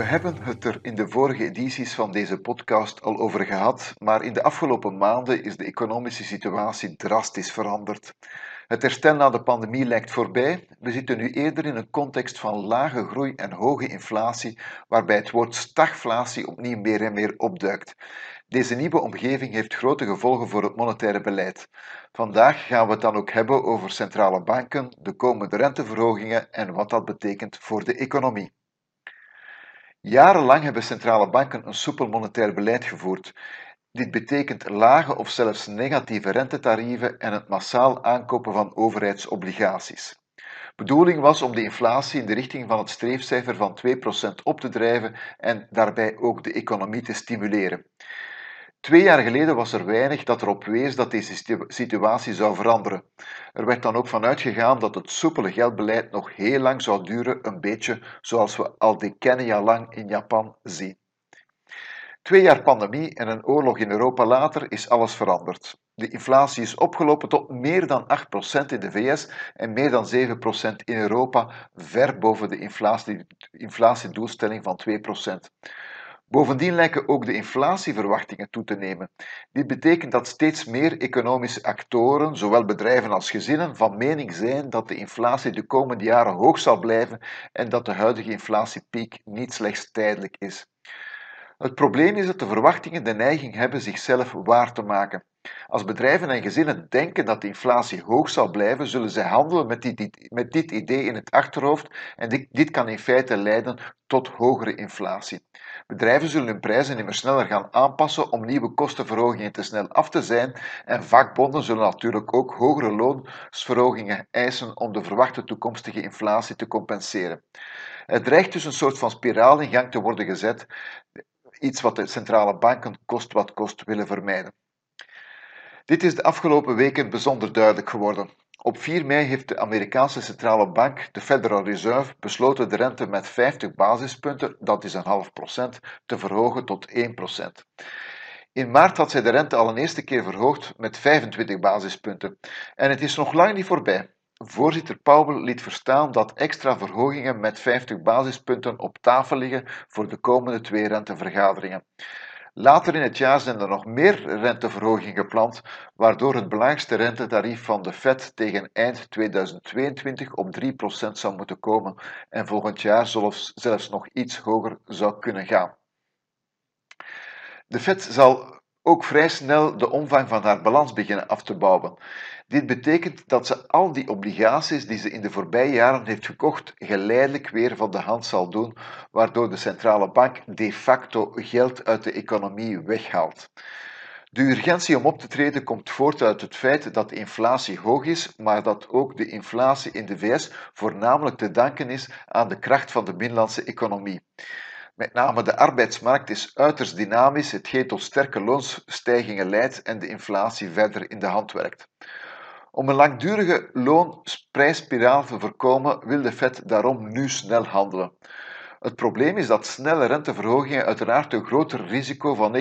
We hebben het er in de vorige edities van deze podcast al over gehad, maar in de afgelopen maanden is de economische situatie drastisch veranderd. Het herstel na de pandemie lijkt voorbij. We zitten nu eerder in een context van lage groei en hoge inflatie, waarbij het woord stagflatie opnieuw meer en meer opduikt. Deze nieuwe omgeving heeft grote gevolgen voor het monetaire beleid. Vandaag gaan we het dan ook hebben over centrale banken, de komende renteverhogingen en wat dat betekent voor de economie. Jarenlang hebben centrale banken een soepel monetair beleid gevoerd. Dit betekent lage of zelfs negatieve rentetarieven en het massaal aankopen van overheidsobligaties. Bedoeling was om de inflatie in de richting van het streefcijfer van 2% op te drijven en daarbij ook de economie te stimuleren. Twee jaar geleden was er weinig dat erop wees dat deze situatie zou veranderen. Er werd dan ook van uitgegaan dat het soepele geldbeleid nog heel lang zou duren, een beetje zoals we al decennia lang in Japan zien. Twee jaar pandemie en een oorlog in Europa later is alles veranderd. De inflatie is opgelopen tot meer dan 8% in de VS en meer dan 7% in Europa, ver boven de inflatie, inflatiedoelstelling van 2%. Bovendien lijken ook de inflatieverwachtingen toe te nemen. Dit betekent dat steeds meer economische actoren, zowel bedrijven als gezinnen, van mening zijn dat de inflatie de komende jaren hoog zal blijven en dat de huidige inflatiepiek niet slechts tijdelijk is. Het probleem is dat de verwachtingen de neiging hebben zichzelf waar te maken. Als bedrijven en gezinnen denken dat de inflatie hoog zal blijven, zullen zij handelen met dit, met dit idee in het achterhoofd en dit, dit kan in feite leiden tot hogere inflatie. Bedrijven zullen hun prijzen immers sneller gaan aanpassen om nieuwe kostenverhogingen te snel af te zijn en vakbonden zullen natuurlijk ook hogere loonsverhogingen eisen om de verwachte toekomstige inflatie te compenseren. Het dreigt dus een soort van spiraal in gang te worden gezet, iets wat de centrale banken kost wat kost willen vermijden. Dit is de afgelopen weken bijzonder duidelijk geworden. Op 4 mei heeft de Amerikaanse centrale bank, de Federal Reserve, besloten de rente met 50 basispunten, dat is een half procent, te verhogen tot 1 procent. In maart had zij de rente al een eerste keer verhoogd met 25 basispunten. En het is nog lang niet voorbij. Voorzitter Powell liet verstaan dat extra verhogingen met 50 basispunten op tafel liggen voor de komende twee rentevergaderingen. Later in het jaar zijn er nog meer renteverhogingen gepland, waardoor het belangrijkste rentetarief van de Fed tegen eind 2022 op 3% zou moeten komen en volgend jaar zelfs nog iets hoger zou kunnen gaan. De Fed zal ook vrij snel de omvang van haar balans beginnen af te bouwen. Dit betekent dat ze al die obligaties die ze in de voorbije jaren heeft gekocht, geleidelijk weer van de hand zal doen, waardoor de centrale bank de facto geld uit de economie weghaalt. De urgentie om op te treden komt voort uit het feit dat de inflatie hoog is, maar dat ook de inflatie in de VS voornamelijk te danken is aan de kracht van de binnenlandse economie. Met name de arbeidsmarkt is uiterst dynamisch, hetgeen tot sterke loonsstijgingen leidt en de inflatie verder in de hand werkt. Om een langdurige loonprijsspiraal te voorkomen, wil de Fed daarom nu snel handelen. Het probleem is dat snelle renteverhogingen uiteraard een groter risico van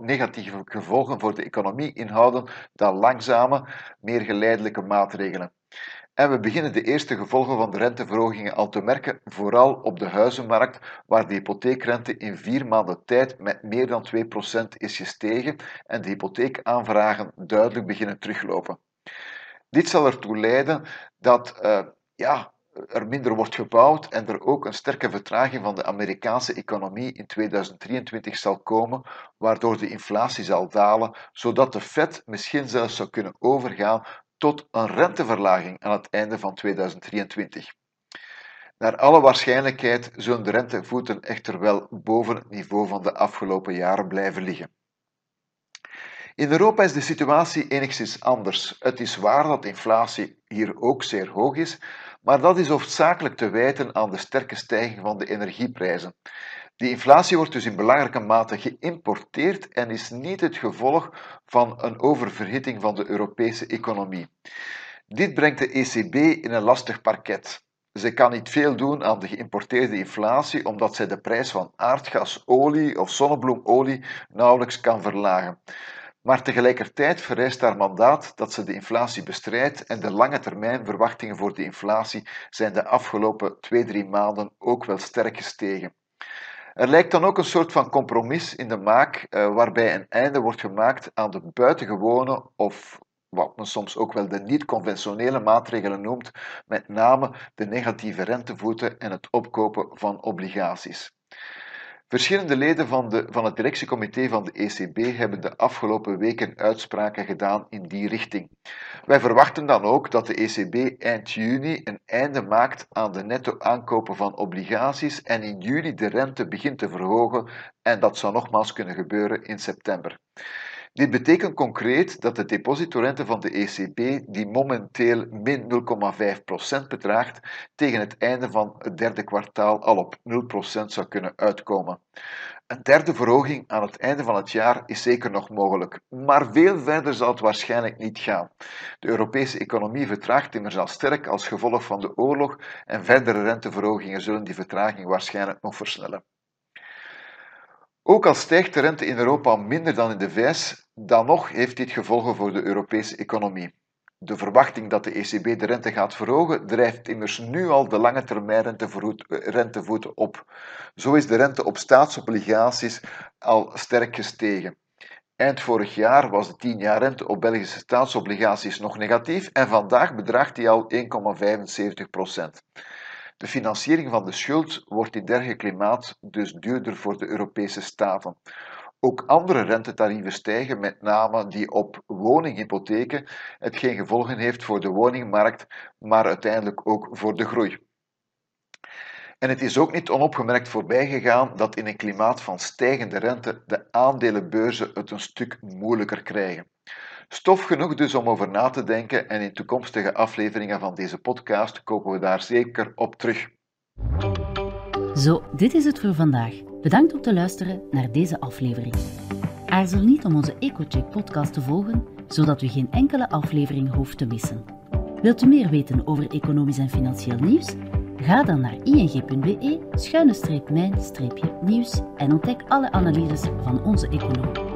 negatieve gevolgen voor de economie inhouden dan langzame, meer geleidelijke maatregelen. En we beginnen de eerste gevolgen van de renteverhogingen al te merken, vooral op de huizenmarkt, waar de hypotheekrente in vier maanden tijd met meer dan 2% is gestegen en de hypotheekaanvragen duidelijk beginnen teruglopen. Dit zal ertoe leiden dat uh, ja, er minder wordt gebouwd en er ook een sterke vertraging van de Amerikaanse economie in 2023 zal komen, waardoor de inflatie zal dalen, zodat de Fed misschien zelfs zou kunnen overgaan tot een renteverlaging aan het einde van 2023. Naar alle waarschijnlijkheid zullen de rentevoeten echter wel boven het niveau van de afgelopen jaren blijven liggen. In Europa is de situatie enigszins anders. Het is waar dat inflatie hier ook zeer hoog is, Maar dat is hoofdzakelijk te wijten aan de sterke stijging van de energieprijzen. Die inflatie wordt dus in belangrijke mate geïmporteerd en is niet het gevolg van een oververhitting van de Europese economie. Dit brengt de ECB in een lastig parket. Zij kan niet veel doen aan de geïmporteerde inflatie omdat zij de prijs van aardgas, olie of zonnebloemolie nauwelijks kan verlagen. Maar tegelijkertijd vereist haar mandaat dat ze de inflatie bestrijdt en de lange termijn verwachtingen voor de inflatie zijn de afgelopen twee, drie maanden ook wel sterk gestegen. Er lijkt dan ook een soort van compromis in de maak eh, waarbij een einde wordt gemaakt aan de buitengewone of wat men soms ook wel de niet-conventionele maatregelen noemt, met name de negatieve rentevoeten en het opkopen van obligaties. Verschillende leden van, de, van het directiecomité van de ECB hebben de afgelopen weken uitspraken gedaan in die richting. Wij verwachten dan ook dat de ECB eind juni een einde maakt aan de netto aankopen van obligaties en in juli de rente begint te verhogen en dat zou nogmaals kunnen gebeuren in september. Dit betekent concreet dat de depositorente van de ECB, die momenteel min 0,5% bedraagt, tegen het einde van het derde kwartaal al op 0% zou kunnen uitkomen. Een derde verhoging aan het einde van het jaar is zeker nog mogelijk, maar veel verder zal het waarschijnlijk niet gaan. De Europese economie vertraagt immers al sterk als gevolg van de oorlog en verdere renteverhogingen zullen die vertraging waarschijnlijk nog versnellen. Ook al stijgt de rente in Europa minder dan in de VS, dan nog heeft dit gevolgen voor de Europese economie. De verwachting dat de ECB de rente gaat verhogen drijft immers nu al de lange termijn rentevoeten op. Zo is de rente op staatsobligaties al sterk gestegen. Eind vorig jaar was de 10 jaar rente op Belgische staatsobligaties nog negatief en vandaag bedraagt die al 1,75 procent. De financiering van de schuld wordt in dergelijk klimaat dus duurder voor de Europese staten. Ook andere rentetarieven stijgen, met name die op woninghypotheken, hetgeen gevolgen heeft voor de woningmarkt, maar uiteindelijk ook voor de groei. En het is ook niet onopgemerkt voorbijgegaan dat in een klimaat van stijgende rente de aandelenbeurzen het een stuk moeilijker krijgen. Stof genoeg dus om over na te denken en in toekomstige afleveringen van deze podcast komen we daar zeker op terug. Zo, dit is het voor vandaag. Bedankt om te luisteren naar deze aflevering. Aarzel niet om onze EcoCheck podcast te volgen, zodat u geen enkele aflevering hoeft te missen. Wilt u meer weten over economisch en financieel nieuws? Ga dan naar ing.be-mijn-nieuws en ontdek alle analyses van onze econoom.